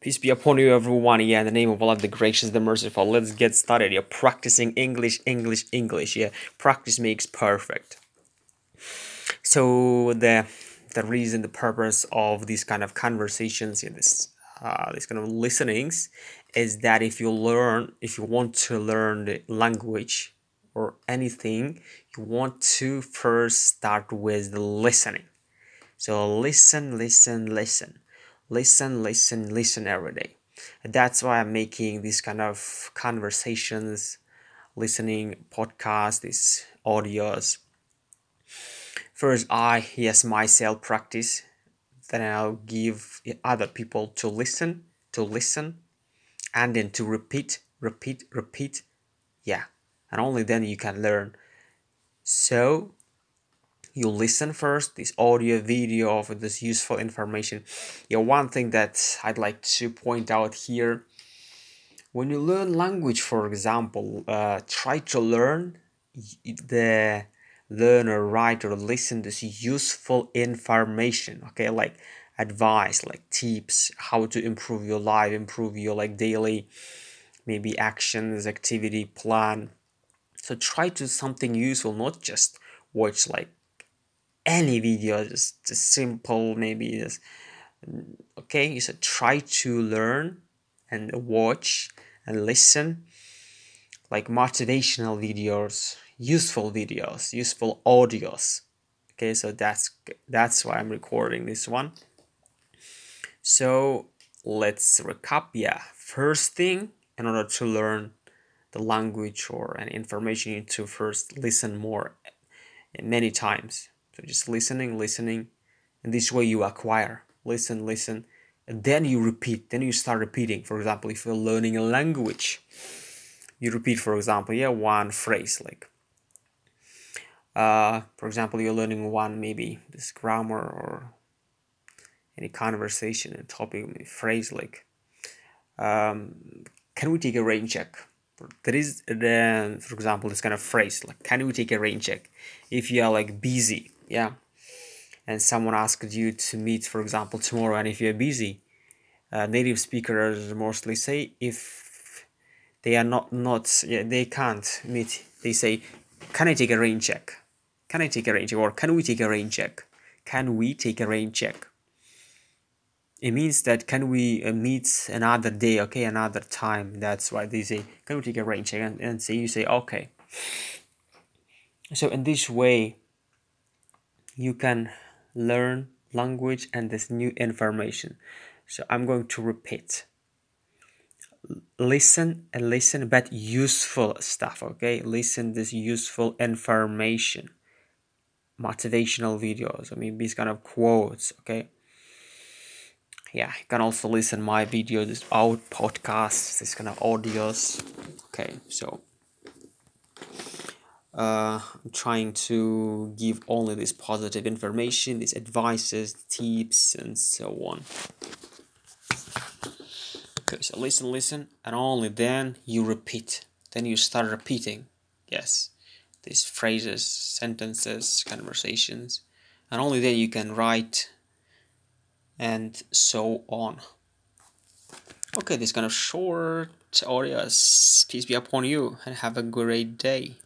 Peace be upon you, everyone. Yeah, in the name of Allah, the gracious, the merciful. Let's get started. You're practicing English, English, English. Yeah, practice makes perfect. So the the reason, the purpose of these kind of conversations, yeah, this uh, these kind of listenings, is that if you learn, if you want to learn the language or anything, you want to first start with the listening. So listen, listen, listen listen, listen, listen every day. That's why I'm making these kind of conversations, listening podcasts, these audios. First, I yes myself practice, then I'll give other people to listen, to listen, and then to repeat, repeat, repeat. Yeah, and only then you can learn. So you listen first this audio video of this useful information. Yeah one thing that i'd like to point out here when you learn language for example uh, try to learn the learn or write or listen this useful information okay? Like advice like tips how to improve your life improve your like daily maybe actions activity plan. So try to something useful not just watch like any video just, just simple maybe just okay you should try to learn and watch and listen like motivational videos useful videos useful audios. Okay so that's that's why i'm recording this one. So let's recap. Yeah first thing in order to learn the language or any information you need to first listen more eh, many times so just listening, listening, and this way you acquire. Listen, listen, and then you repeat. Then you start repeating. For example, if you're learning a language, you repeat, for example, yeah, one phrase like. Uh, for example, you're learning one maybe this grammar or any conversation and topic phrase like um, can we take a rain check there is the for example this kind of phrase like can we take a rain check if you are like busy yeah. And someone asked you to meet for example tomorrow and if you're busy. Uh, native speakers mostly say if they are not not yeah, they can't meet they say can i take a rain check? Can i take a rain check? Or can we take a rain check? Can we take a rain check? It means that can we uh, meet another day okay another time? That's why they say can we take a rain check? And, and say you say okay. So in this way you can learn language and this new information. So I'm going to repeat. Listen and listen, but useful stuff, okay? Listen this useful information. Motivational videos, I mean these kind of quotes, okay? Yeah, you can also listen my videos, out podcasts, this kind of audios. Okay, so uh, I'm trying to give only this positive information, these advices, tips, and so on. Okay, so listen, listen, and only then you repeat. Then you start repeating. Yes, these phrases, sentences, conversations, and only then you can write and so on. Okay, this kind of short audios. Peace be upon you and have a great day.